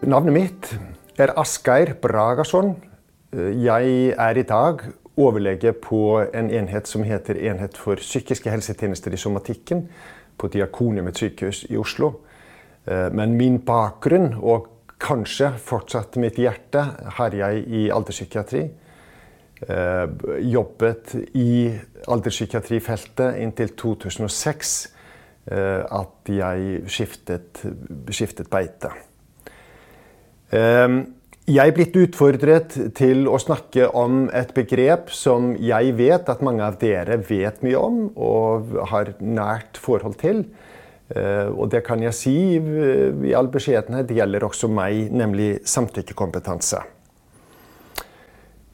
Navnet mitt er Asgeir Bragason. Jeg er i dag overlege på en enhet som heter Enhet for psykiske helsetjenester i somatikken på Diakonhjemmet sykehus i Oslo. Men min bakgrunn, og kanskje fortsatt mitt hjerte, har jeg i alderspsykiatri. Jobbet i alderspsykiatrifeltet inntil 2006, at jeg skiftet, skiftet beite. Jeg er blitt utfordret til å snakke om et begrep som jeg vet at mange av dere vet mye om og har nært forhold til. Og det kan jeg si i all beskjedenhet, gjelder også meg, nemlig samtykkekompetanse.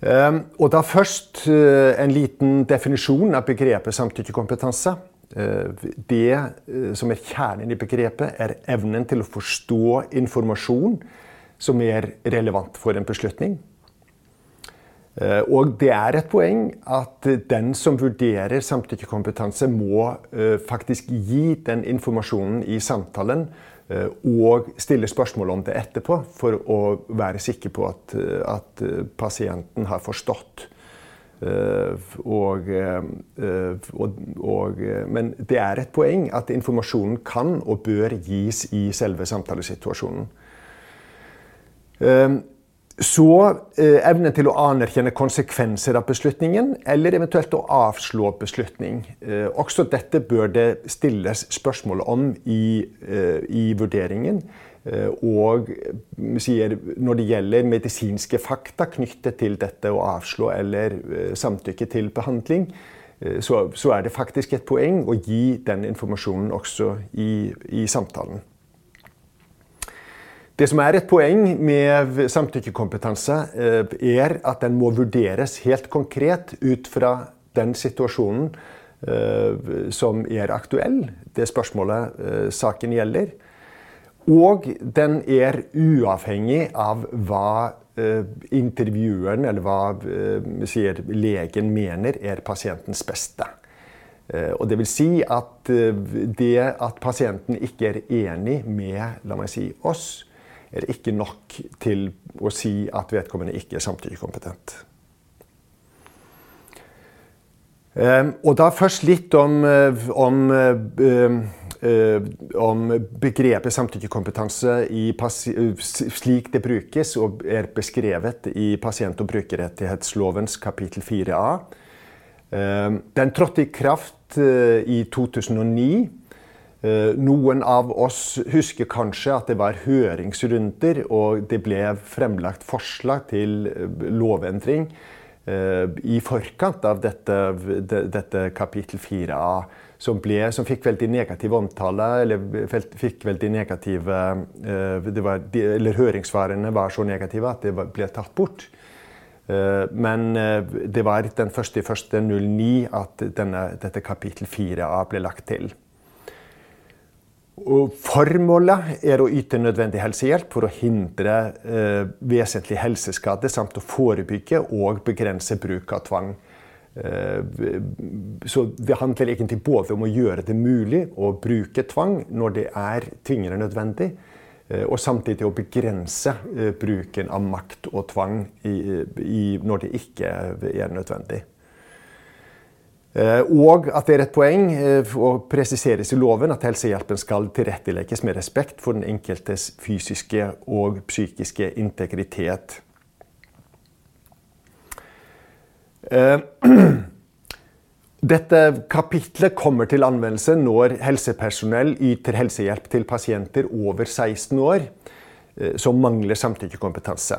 Og da først en liten definisjon av begrepet samtykkekompetanse. Det som er kjernen i begrepet, er evnen til å forstå informasjon som er relevant for en beslutning. Og det er et poeng at den som vurderer samtykkekompetanse, må faktisk gi den informasjonen i samtalen og stille spørsmål om det etterpå, for å være sikker på at, at pasienten har forstått. Og, og, og, men det er et poeng at informasjonen kan og bør gis i selve samtalesituasjonen. Ehm, så eh, evnen til å anerkjenne konsekvenser av beslutningen, eller eventuelt å avslå beslutning. Eh, også dette bør det stilles spørsmål om i, eh, i vurderingen. Og sier, når det gjelder medisinske fakta knyttet til dette å avslå eller samtykke til behandling, så, så er det faktisk et poeng å gi den informasjonen også i, i samtalen. Det som er et poeng med samtykkekompetanse, eh, er at den må vurderes helt konkret ut fra den situasjonen eh, som er aktuell, det spørsmålet eh, saken gjelder. Og den er uavhengig av hva intervjueren eller hva sier, legen mener er pasientens beste. Og det vil si at det at pasienten ikke er enig med si, oss, er det ikke nok til å si at vedkommende ikke er samtykkekompetent. Ehm, og da først litt om, eh, om, eh, eh, om begrepet samtykkekompetanse slik det brukes og er beskrevet i pasient- og brukerrettighetslovens kapittel 4a. Ehm, den trådte i kraft i 2009. Eh, noen av oss husker kanskje at det var høringsrunder, og det ble fremlagt forslag til eh, lovendring eh, i forkant av dette, dette kapittel 4a, som, ble, som, fikk veldig negativ omtale, eller fikk veldig negative var, Eller høringssvarene var så negative at det ble tatt bort. Men det var den 1.1.09 at denne, dette kapittel 4a ble lagt til. Formålet er å yte nødvendig helsehjelp for å hindre eh, vesentlig helseskade samt å forebygge og begrense bruk av tvang. Eh, så det handler egentlig både om å gjøre det mulig å bruke tvang når det er tvingende nødvendig, eh, og samtidig å begrense eh, bruken av makt og tvang i, i, når det ikke er nødvendig. Eh, og at det er et poeng og å presiseres i loven at helsehjelpen skal tilrettelegges med respekt for den enkeltes fysiske og psykiske integritet. Eh, dette kapitlet kommer til anvendelse når helsepersonell yter helsehjelp til pasienter over 16 år som mangler samtykkekompetanse.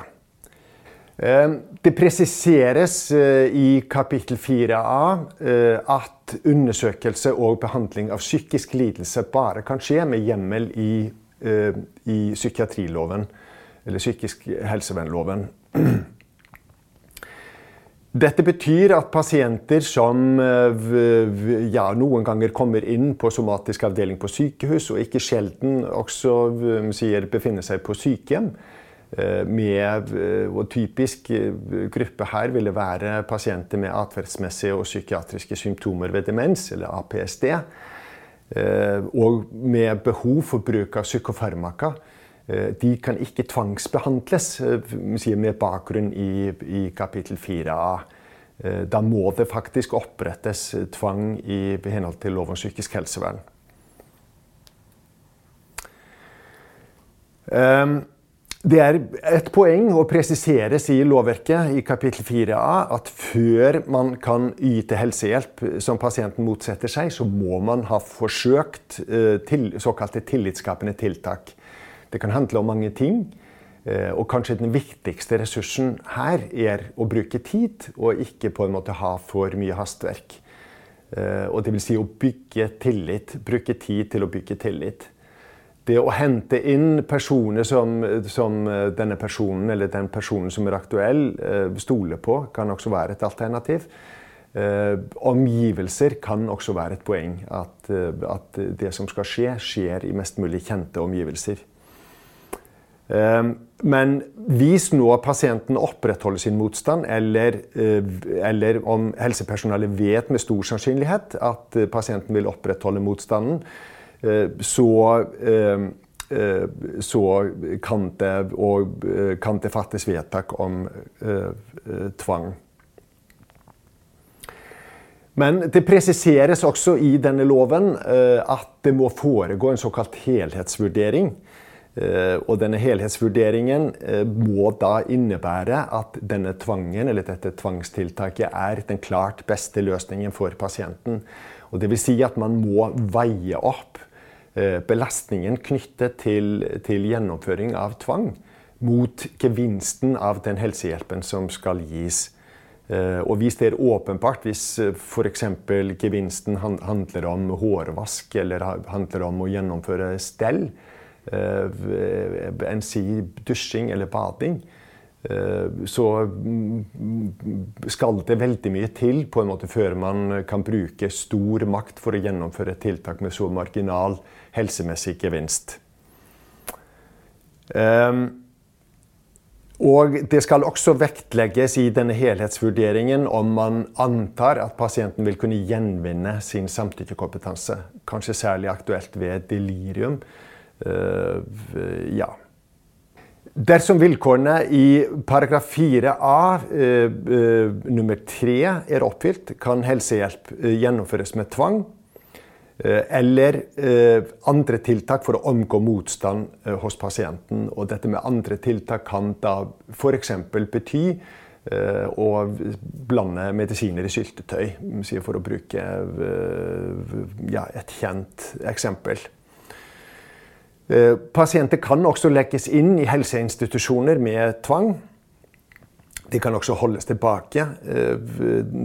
Ehm, det presiseres eh, i kapittel 4a eh, at undersøkelse og behandling av psykisk lidelse bare kan skje med hjemmel i, eh, i psykiatriloven, eller psykisk helsevernloven. Dette betyr at pasienter som ja, noen ganger kommer inn på somatisk avdeling på sykehus, og ikke sjelden også sier befinner seg på sykehjem, Eh, med, eh, og typisk eh, gruppe her ville være pasienter med atferdsmessige og psykiatriske symptomer ved demens, eller APSD. Og med behov for bruk av psykofarmaka. de kan ikke tvangsbehandles med bakgrunn i, i kapittel 4a. Da må det faktisk opprettes tvang i henhold til lov om psykisk helsevern. Det er et poeng å presisere, sier lovverket i kapittel 4a at før man kan yte helsehjelp som pasienten motsetter seg, så må man ha forsøkt eh, til, såkalte tillitsskapende tiltak. Det kan handle om mange ting. Eh, og kanskje den viktigste ressursen her er å bruke tid, og ikke på en måte ha for mye hastverk. Eh, og det vil si å bygge tillit. Bruke tid til å bygge tillit det å hente inn personer som, som, eh, denne personen eller den personen som er aktuell, eh, stoler på, kan også være et alternativ. Eh, omgivelser kan også være et poeng. At, at, det som skal skje, skjer i mest mulig kjente omgivelser. Men hvis nå pasienten opprettholder sin motstand, eller, eller om helsepersonellet vet med stor sannsynlighet at pasienten vil opprettholde motstanden, så eh, eh, så kan det, og, kan det fattes vedtak om tvang. Men det presiseres også i denne loven at det må foregå en såkalt helhetsvurdering. Og denne helhetsvurderingen må da innebære at denne tvangen, eller dette tvangstiltaket er den klart beste løsningen for pasienten. Og det vil si at man må veie opp Eh, belastningen knyttet til, til, gjennomføring av tvang mot gevinsten av den helsehjelpen som skal gis. Eh, og hvis det er åpenbart, hvis eh, f.eks. gevinsten handler om hårvask eller handler om å gjennomføre stell, enn si dusjing eller bading, så skal det veldig mye til på en måte før man kan bruke stor makt for å gjennomføre tiltak med så marginal helsemessig gevinst. Um, og det skal også vektlegges i denne helhetsvurderingen om man antar at pasienten vil kunne gjenvinne sin samtykkekompetanse. Kanskje særlig aktuelt ved delirium. Uh, ja. Dersom vilkårene i paragraf 4a uh, uh, nummer 3 er oppfylt, kan helsehjelp gjennomføres med tvang Eh, eller eh, andre tiltak for å omgå motstand eh, hos pasienten. Og dette med andre tiltak kan da f.eks. bety å blande medisiner i syltetøy, for å bruke ja, et kjent eksempel. Pasienter kan også legges inn i helseinstitusjoner med tvang. De kan også holdes tilbake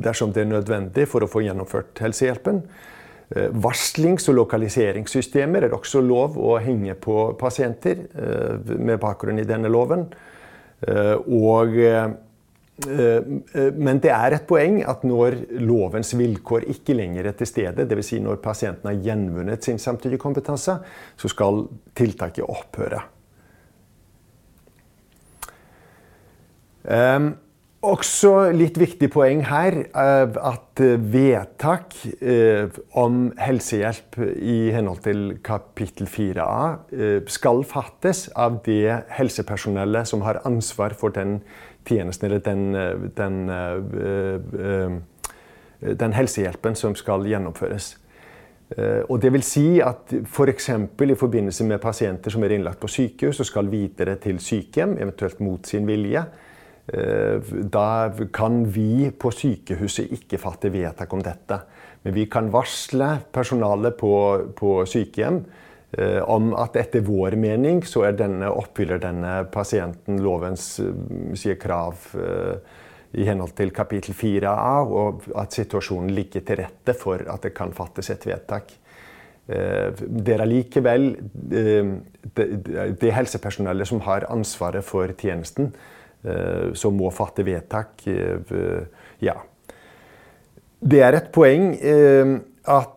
dersom det er nødvendig for å få gjennomført helsehjelpen. Eh, varslings- og lokaliseringssystemer er også lov å henge på pasienter eh, med bakgrunn i denne loven. Eh, og, men det er et poeng at når lovens vilkår ikke lenger er til stede, dvs. Si når pasienten har gjenvunnet sin samtykkekompetanse, så skal tiltaket opphøre. Um, også litt viktig poeng her at eh, vedtak eh, om helsehjelp i henhold til kapittel 4a eh, skal fattes av det helsepersonellet som har ansvar for den tjenesten eller den, den, den helsehjelpen som skal gjennomføres. Og det vil si at F.eks. For i forbindelse med pasienter som er innlagt på sykehus og skal videre til sykehjem, eventuelt mot sin vilje, da kan vi på sykehuset ikke fatte vedtak om dette. Men vi kan varsle personalet på, på sykehjem eh, om at etter vår mening så denne, oppfyller denne pasienten lovens eh, sier, krav i henhold til kapittel 4a, og at situasjonen ligger til rette for at det kan fattes et vedtak. Det er allikevel det, helsepersonellet som har ansvaret for tjenesten, Eh, som må fatte vedtak. Eh, ja. Det er et poeng eh, at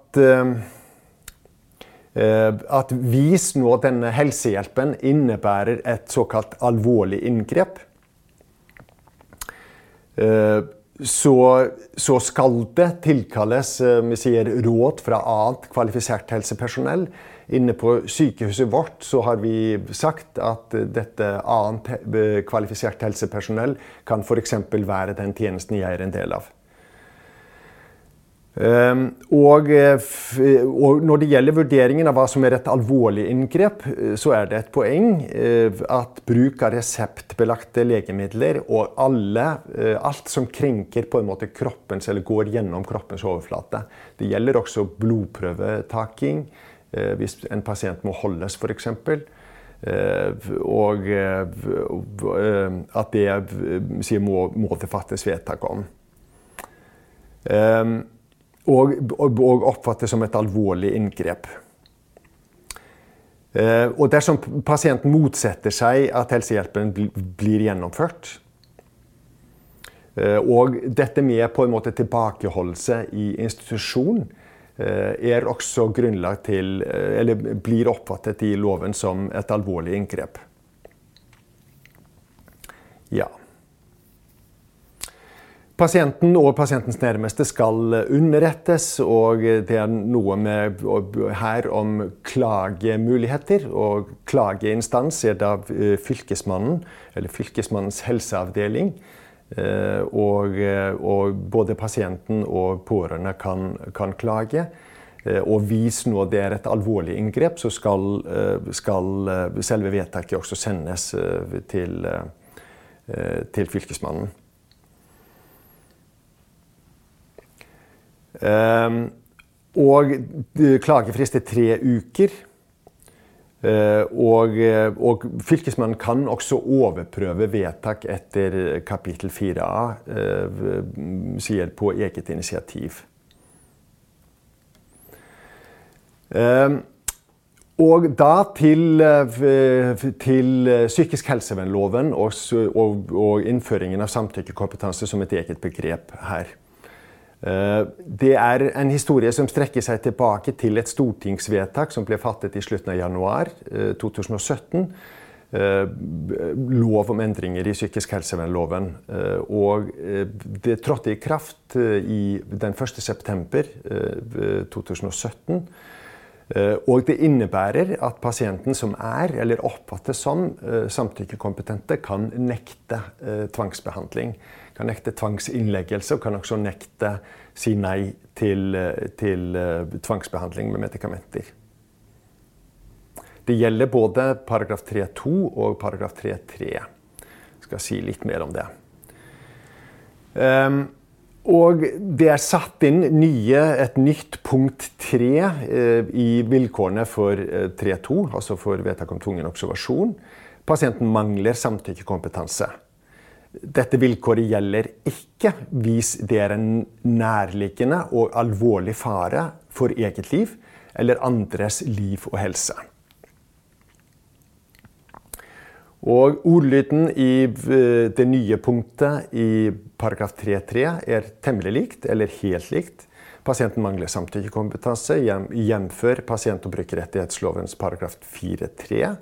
at hvis nå denne helsehjelpen innebærer et såkalt alvorlig inngrep, så, så, skal det tilkalles sier, råd fra annet kvalifisert helsepersonell. Inne på sykehuset vårt så har vi sagt at dette annet kvalifisert helsepersonell kan f.eks. være den tjenesten jeg er en del av. Ehm, eh, og, når det gjelder vurderingen av hva som er et alvorlig inngrep, eh, så er det et poeng eh, at bruk av reseptbelagte legemidler og alle, alt som krenker på en måte kroppens eller går gjennom kroppens overflate Det gjelder også blodprøvetaking hvis en pasient må holdes, f.eks. Og at det må, må det fattes vedtak om. Og, og, oppfattes som et alvorlig inngrep. Eh, og dersom pasienten motsetter seg at helsehjelpen blir gjennomført, eh, og dette med på en måte tilbakeholdelse i institusjon, eh, er også grunnlag til, eller blir oppfattet i loven som et alvorlig inngrep. Ja. Pasienten og pasientens nærmeste skal underrettes, og det er noe med her om klagemuligheter. Og klageinstans er da eh, Fylkesmannen, eller Fylkesmannens helseavdeling. Eh, og, og både pasienten og pårørende kan, kan, klage. Eh, og hvis nå det er et alvorlig inngrep, så skal, skal selve vedtaket også sendes til, til Fylkesmannen. Og klagefrist er tre uker. Eh, og, og, Fylkesmannen kan også overprøve vedtak etter kapittel 4a, eh, sier på eget initiativ. Og da til, eh, til psykisk helsevernloven og, og, og innføringen av samtykkekompetanse som et eget begrep her. Eh, det er en historie som strekker seg tilbake til et stortingsvedtak som ble fattet i slutten av januar 2017. Eh, eh, lov om endringer i psykisk helsevernloven. Og det trådte i kraft i den 1. september 2017. Og det innebærer at pasienten som er, eller oppfattes som, samtykkekompetente, kan nekte tvangsbehandling kan nekte tvangsinnleggelse og kan også nekte si nei til, til uh, tvangsbehandling med medikamenter. Det gjelder både paragraf 3-2 og paragraf 3-3. Jeg skal si litt mer om det. Um, og det er satt inn nye, et nytt punkt 3 eh, i vilkårene for eh, 3.2, altså for vedtak om tvungen observasjon. Pasienten mangler samtykkekompetanse. Dette vilkåret gjelder ikke hvis det er en nærliggende og alvorlig fare for eget liv eller andres liv og helse. Og Ordlyden i eh, det nye punktet i paragraf 3-3 er temmelig likt, eller helt likt. Pasienten mangler samtykkekompetanse, jf. pasient- og brukerrettighetslovens paragraf 4-3.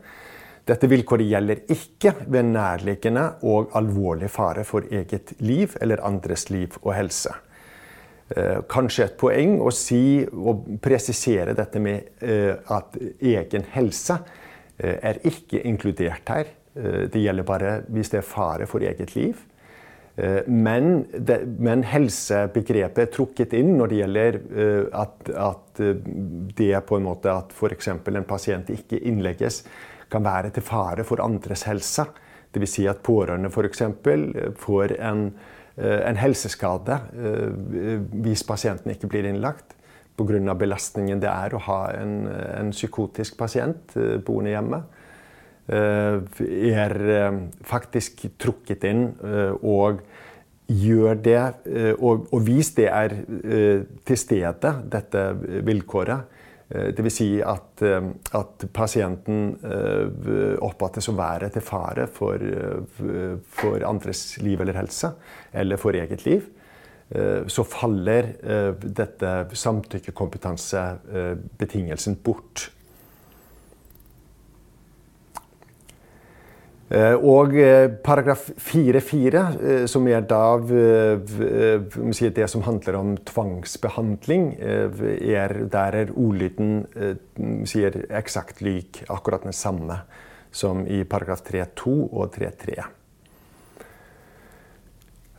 Dette vilkåret gjelder ikke ved nærliggende og alvorlig fare for eget liv eller andres liv og helse. Eh, kanskje et poeng å si og presisere dette med eh, at egen helse eh, er ikke inkludert her. Det gjelder bare hvis det er fare for eget liv. Men, det, men helsebegrepet er trukket inn når det gjelder at, at det på en måte at f.eks. en pasient ikke innlegges kan være til fare for andres helse. Dvs. Si at pårørende f.eks. får en, eh, en, helseskade eh, hvis pasienten ikke blir innlagt. Pga. belastningen det er å ha en, en psykotisk pasient eh, boende hjemme. Er faktisk trukket inn og gjør det, og, og hvis det er til stede, dette vilkåret, Eh, Dvs. Si at, eh, at pasienten eh, oppfattes å være til fare for, for, andres liv eller helse, eller for eget liv. Så faller dette samtykkekompetansebetingelsen bort. Og paragraf 4-4, som er da det som handler om tvangsbehandling, er, der er ordlyden sier eksakt lik akkurat den samme som i paragraf 3-2 og 3-3.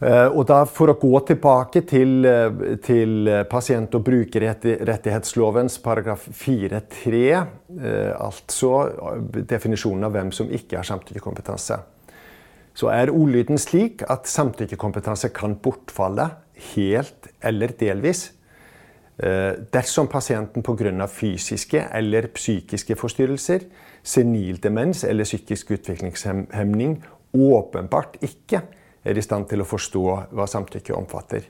Eh, og da For å gå tilbake til, eh, til pasient- og brukerrettighetslovens paragraf 4-3, eh, altså definisjonen av hvem som ikke har samtykkekompetanse, så er ordlyden slik at samtykkekompetanse kan bortfalle helt eller delvis dersom pasienten pga. fysiske eller psykiske forstyrrelser, senil demens eller psykisk utviklingshemning åpenbart ikke er i stand til å forstå hva samtykke omfatter.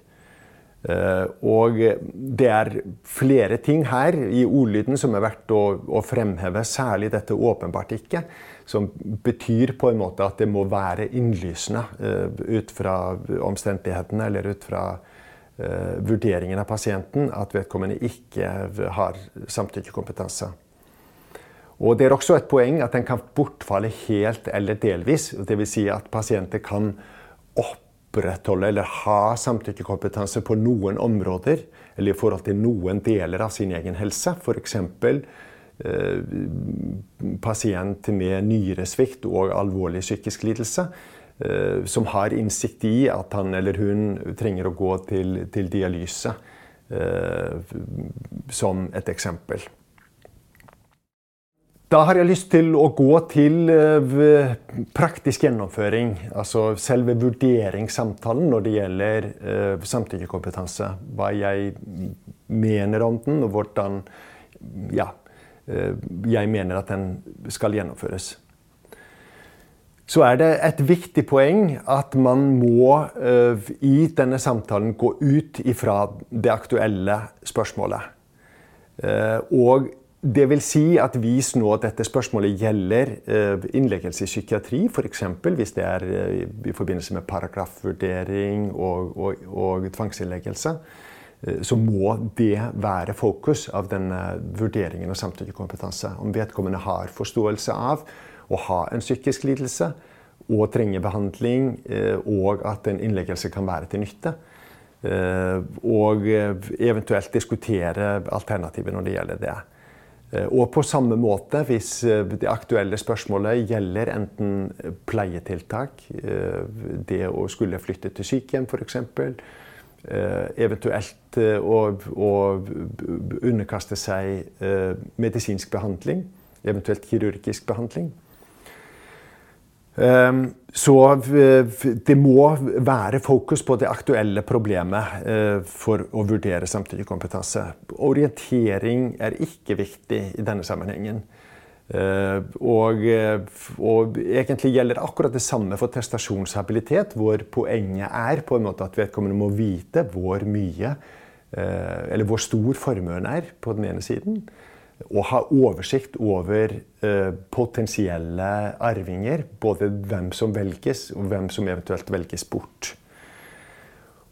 Eh, og det er flere ting her i ordlyden som er verdt å, å, fremheve, særlig dette 'åpenbart ikke', som betyr på en måte at det må være innlysende uh, ut fra omstendighetene eller ut fra uh, vurderingen av pasienten at vedkommende ikke har samtykkekompetanse. Og Det er også et poeng at den kan bortfalle helt eller delvis. Dvs. Si at pasienter kan opprettholde eller ha samtykkekompetanse på noen områder, eller i forhold til noen deler av sin egen helse. F.eks. Eh, pasient med nyresvikt og alvorlig psykisk lidelse. Eh, som har innsikt i at han eller hun trenger å gå til, til dialyse, eh, som et eksempel. Da har jeg lyst til å gå til uh, praktisk gjennomføring. Altså selve vurderingssamtalen når det gjelder uh, samtykkekompetanse. Hva jeg mener om den, og hvordan ja, uh, jeg mener at den skal gjennomføres. Så er det et viktig poeng at man må i denne samtalen gå ut ifra det aktuelle spørsmålet. Og det vil si at hvis nå dette spørsmålet gjelder eh, innleggelse i psykiatri, f.eks. hvis det er eh, i forbindelse med paragrafvurdering og, og, og tvangsinnleggelse, eh, så må det være fokus av denne vurderingen av samtykkekompetanse. Om vedkommende har forståelse av å ha en psykisk lidelse og trenger behandling, og at en innleggelse kan være til nytte. Og eventuelt diskutere alternativer når det gjelder det. Eh, og på samme måte, hvis eh, det aktuelle spørsmålet gjelder enten pleietiltak, eh, det å skulle flytte til sykehjem f.eks., eventuelt å, å, underkaste seg medisinsk behandling, eventuelt kirurgisk behandling, så eh, det må være fokus på det aktuelle problemet eh, for å vurdere samtidig kompetanse. Orientering er ikke viktig i denne sammenhengen. Eh, og, og, egentlig gjelder akkurat det samme for testasjonshabilitet, hvor poenget er på en måte at vedkommende må vite hvor mye eller hvor stor formuen er på den ene siden å ha oversikt over eh, potensielle arvinger. Både hvem som velges, og hvem som eventuelt velges bort.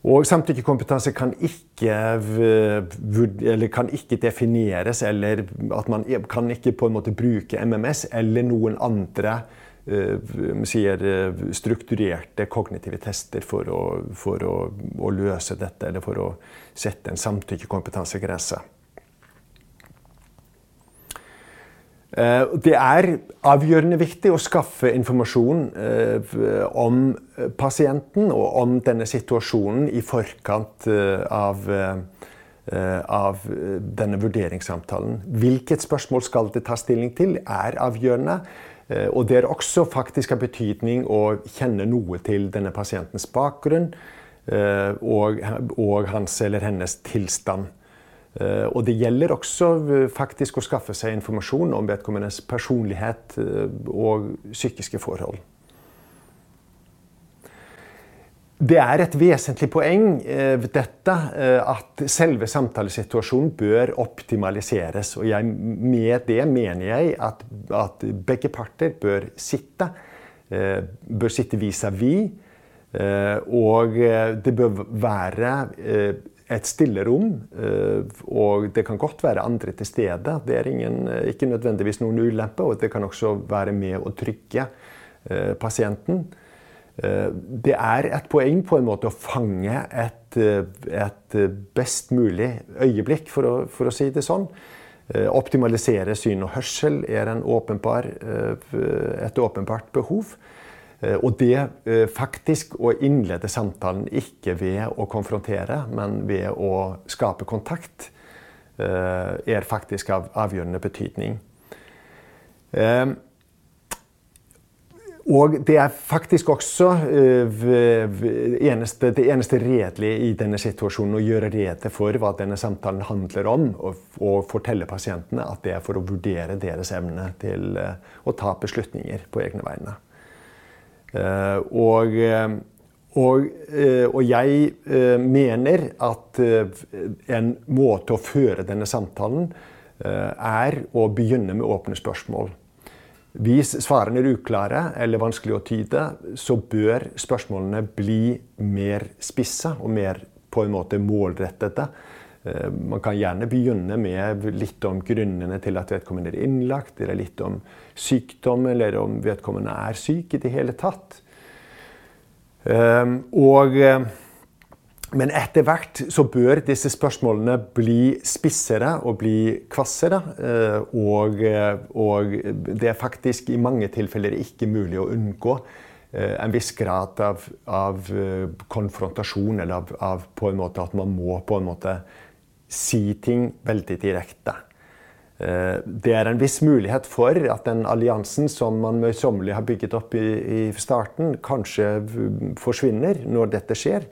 Og Samtykkekompetanse kan ikke, eller kan ikke, defineres, eller at man kan ikke på en måte bruke MMS eller noen andre eh, sier, eh, strukturerte kognitive tester for, å, for å, å løse dette, eller for å sette en samtykkekompetansegrense. Det er avgjørende viktig å skaffe informasjon eh, om pasienten og om denne situasjonen i forkant eh, av, av denne vurderingssamtalen. Hvilket spørsmål skal det tas stilling til, er avgjørende. Og det er også faktisk av betydning å kjenne noe til denne pasientens bakgrunn og, og hans eller hennes tilstand. Eh, og det gjelder også eh, faktisk å skaffe seg informasjon om vedkommendes personlighet eh, og psykiske forhold. Det er et vesentlig poeng ved dette at selve samtalesituasjonen bør optimaliseres. Og jeg, med det mener jeg at, at begge parter bør sitte. Bør sitte vis-à-vis. -vis, og det bør være et stillerom. Eh, og det kan godt være andre til stede. Det er ingen, eh, ikke nødvendigvis noen ulempe. Og det kan også være med å trygge pasienten. Det er et poeng på en måte å fange et, et best mulig øyeblikk, for å, for å si det sånn. Optimalisere syn og hørsel er åpenbar, et åpenbart behov. Og det faktisk å innlede samtalen ikke ved å konfrontere, men ved å skape kontakt, er faktisk av avgjørende betydning. Og det er faktisk også eneste, det eneste redelige i denne situasjonen å gjøre rede for hva denne samtalen handler om, og, og fortelle pasientene at det er for å vurdere deres evne til å ta beslutninger på egne vegne. Og, og, og jeg mener at en måte å føre denne samtalen er å begynne med åpne spørsmål. Hvis svarene er uklare eller vanskelig å tyde, så bør spørsmålene bli mer spissa og mer på en måte målrettede. Eh, man kan gjerne begynne med litt om grunnene til at vedkommende er innlagt, eller litt om sykdom, eller om vedkommende er syk i det hele tatt. Eh, og eh, men etter hvert så bør disse spørsmålene bli spissere og bli kvassere. Og, og, det er faktisk i mange tilfeller ikke mulig å unngå en viss grad av, av konfrontasjon, eller av, av, på en måte at man må på en måte si ting veldig direkte. Det er en viss mulighet for at den alliansen som man møysommelig har bygget opp i, i starten, kanskje forsvinner når dette skjer.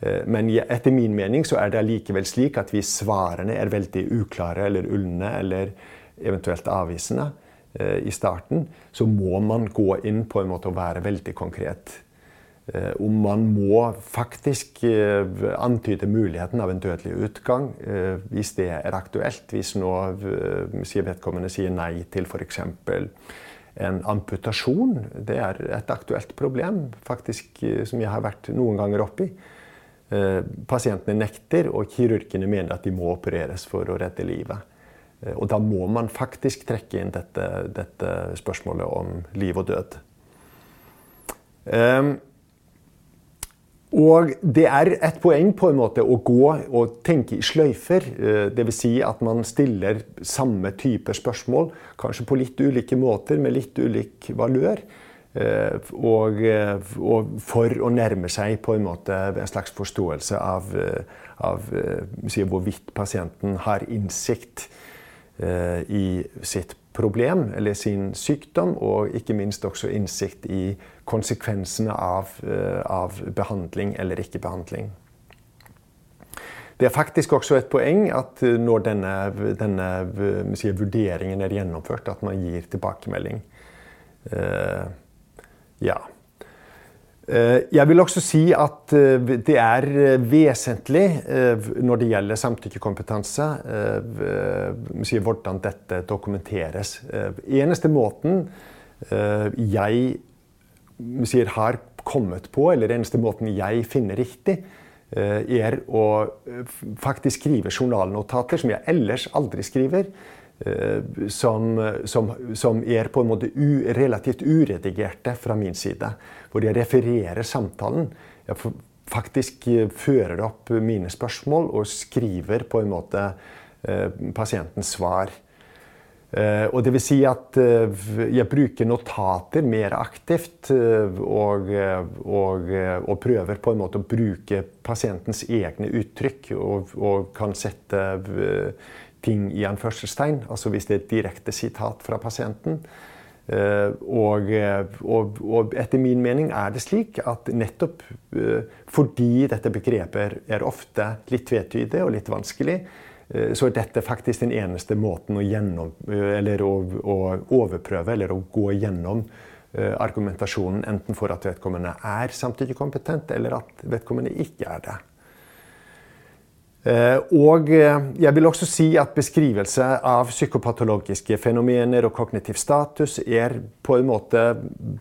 Eh, men etter min mening så er det allikevel slik at hvis svarene er veldig uklare eller ulne eller eventuelt avvisende eh, i starten, så må man gå inn på en måte og være veldig konkret. Eh, om man må faktisk antyde muligheten av en dødelig utgang hvis det er aktuelt. Hvis nå sier vedkommende sier nei til f.eks. en amputasjon. Det er et aktuelt problem faktisk som jeg har vært noen ganger oppi. Eh, pasientene nekter, og kirurgene mener at de må opereres for å redde livet. Eh, og da må man faktisk trekke inn dette, dette spørsmålet om liv og død. Og det er et poeng på en måte å gå og tenke i sløyfer. Dvs. Si at man stiller samme type spørsmål, kanskje på litt ulike måter, med litt ulik valør. Eh, og, eh, og, for å nærme seg på en måte en slags forståelse av, eh, av hvorvidt pasienten har innsikt i sitt problem eller sin sykdom, og ikke minst også innsikt i konsekvensene av, av behandling eller ikke behandling. Det er faktisk også et poeng at når denne, denne si, vurderingen er gjennomført, at man gir tilbakemelding. Uh, ja. Eh, jeg vil også si at eh, det er eh, vesentlig når det gjelder samtykkekompetanse, hvordan dette dokumenteres. Eneste måten jeg har kommet på, eller eneste måten jeg finner riktig, er å faktisk skrive journalnotater, som jeg ellers aldri skriver. Eh, som, som, som, er på en måte u, relativt uredigerte fra min side. Hvor jeg refererer samtalen. Jeg faktisk eh, fører opp mine spørsmål og skriver på en måte eh, pasientens svar. Eh, og det vil si at eh, jeg bruker notater mer aktivt eh, og, og, og, prøver på en måte å bruke pasientens egne uttrykk og, og kan sette ting i anførselstegn, altså hvis det er et direkte sitat fra pasienten. Eh, og, og, og, etter min mening er det slik at nettopp eh, fordi dette begrepet er ofte litt tvetydig og litt vanskelig, eh, så er dette faktisk den eneste måten å, gjennom, eller å, å overprøve eller å gå gjennom argumentasjonen enten for at vedkommende er samtykkekompetent, eller at vedkommende ikke er det. Eh, og eh, jeg vil også si at beskrivelse av psykopatologiske fenomener og kognitiv status er på en måte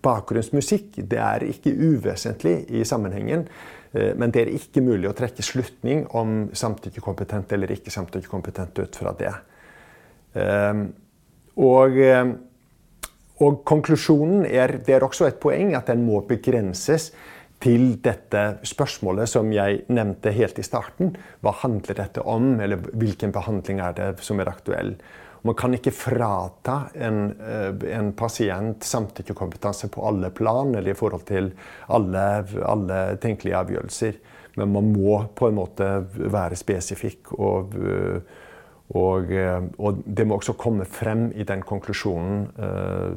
bakgrunnsmusikk. Det er ikke uvesentlig i sammenhengen, eh, men det er ikke mulig å trekke slutning om samtykkekompetent eller ikke samtykkekompetent ut fra det. Og, og konklusjonen er det er også et poeng at den må begrenses til dette spørsmålet som jeg nevnte helt i starten. Hva handler dette om, eller hvilken behandling er det som er aktuell? Man kan ikke frata en, eh, en pasient samtykkekompetanse på alle plan eller i forhold til alle, alle, tenkelige avgjørelser. Men man må på en måte være spesifikk. Og, og, og det må også komme frem i den konklusjonen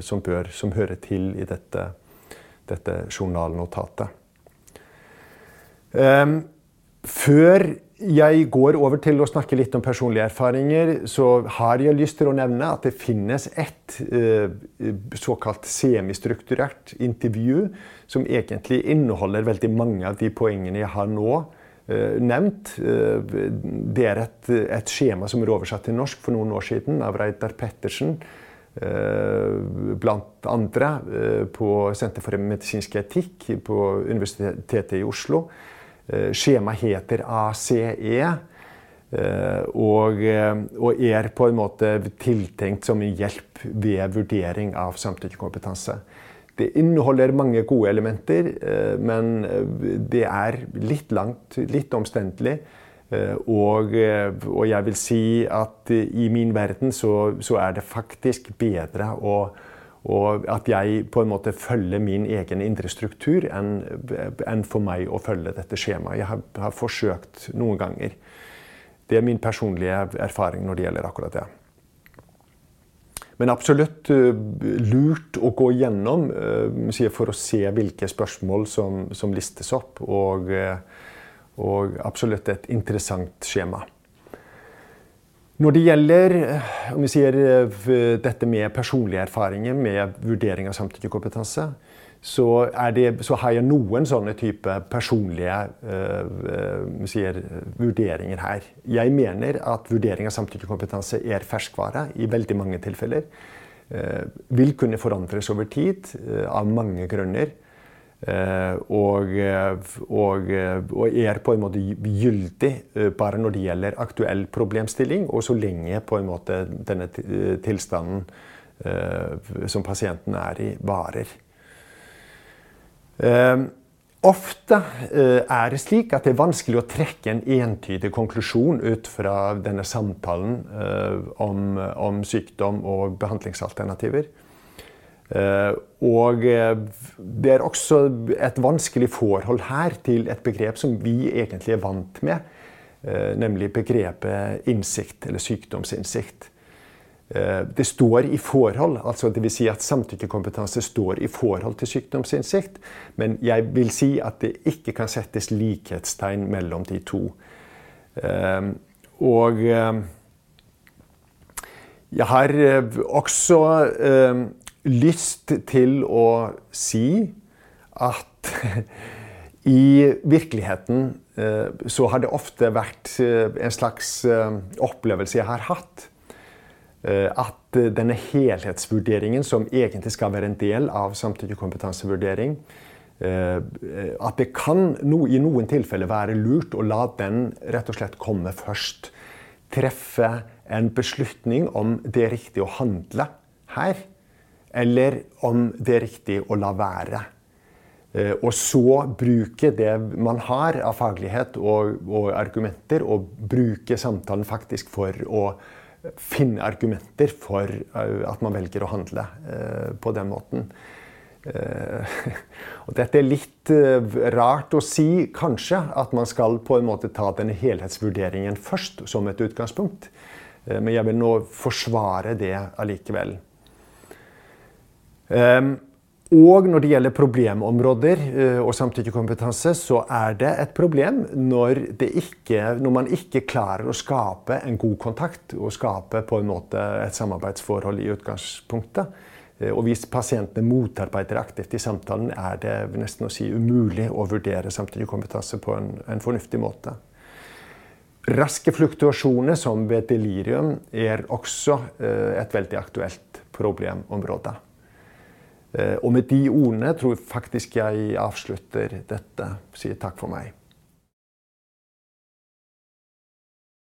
som, bør, som, hører til i dette, dette journalnotatet. Um, før jeg går over til å snakke litt om personlige erfaringer, så har jeg lyst til å nevne at det finnes et uh, såkalt semistrukturert intervju som egentlig inneholder veldig mange av de poengene jeg har nå uh, nevnt. Uh, det er et, et, skjema som er oversatt til norsk for noen år siden av Reidar Pettersen. Blant andre på Senter for medisinsk etikk på Universitetet i Oslo. Eh, skjemaet heter ACE. Eh, og, eh, og, er på en måte tiltenkt som en hjelp ved vurdering av samtykkekompetanse. Det inneholder mange gode elementer, men det er litt langt, litt omstendelig. Og, og, jeg vil si at i min verden så, så er det faktisk bedre å og at jeg på en måte følger min egen indre struktur enn, en for meg å følge dette skjemaet. Jeg har, har, forsøkt noen ganger. Det er min personlige erfaring når det gjelder akkurat det. Men absolutt uh, lurt å gå gjennom uh, for å se hvilke spørsmål som, listes opp. Uh, og absolutt et interessant skjema. Når det gjelder om vi sier, eh, dette med personlige erfaringer med vurdering av samtykkekompetanse, så, det, så har jeg noen sånne type personlige øh, sier, vurderinger her. Jeg mener at vurdering av samtykkekompetanse er ferskvare i veldig mange tilfeller. Vil kunne forandres over tid av mange grunner. Eh, og, eh, og, eh, og, er på en måte gyldig bare når det gjelder aktuell problemstilling, og så lenge på en måte denne tilstanden som pasienten er i, varer. Ofte er det slik at det er vanskelig å trekke en entydig konklusjon ut fra denne samtalen om, om sykdom og behandlingsalternativer. Eh, og eh, det er også et vanskelig forhold her til et begrep som vi egentlig er vant med, eh, nemlig begrepet innsikt, eller sykdomsinnsikt. Det står i forhold, altså dvs. Si at samtykkekompetanse står i forhold til sykdomsinnsikt, men jeg vil si at det ikke kan settes likhetstegn mellom de to. Og jeg har også lyst til å si at i virkeligheten eh, så har det ofte vært eh, en slags eh, opplevelse jeg har hatt. At denne helhetsvurderingen, som egentlig skal være en del av samtykkekompetansevurdering, at det kan i noen tilfeller være lurt å la den rett og slett komme først. Treffe en beslutning om det er riktig å handle her eller om det er riktig å la være. Eh, og så bruke det man har av faglighet og, og, argumenter, og bruke samtalen faktisk for å finne argumenter for eh, at man velger å handle eh, på den måten. Og dette er litt rart å si, kanskje, at man skal på en måte ta denne helhetsvurderingen først som et utgangspunkt. Men jeg vil nå forsvare det allikevel. Ehm, og når det gjelder problemområder eh, og samtykkekompetanse, så er det et problem når, ikke, når, man ikke klarer å skape en god kontakt og skape på en måte et samarbeidsforhold i utgangspunktet. Eh, og hvis pasientene motarbeider aktivt i samtalen, er det nesten å si umulig å vurdere samtykkekompetanse på en, en fornuftig måte. Raske fluktuasjoner som ved delirium er også eh, et veldig aktuelt problemområde. Eh, og med de ordene tror jeg faktisk jeg avslutter dette. Sier takk for meg.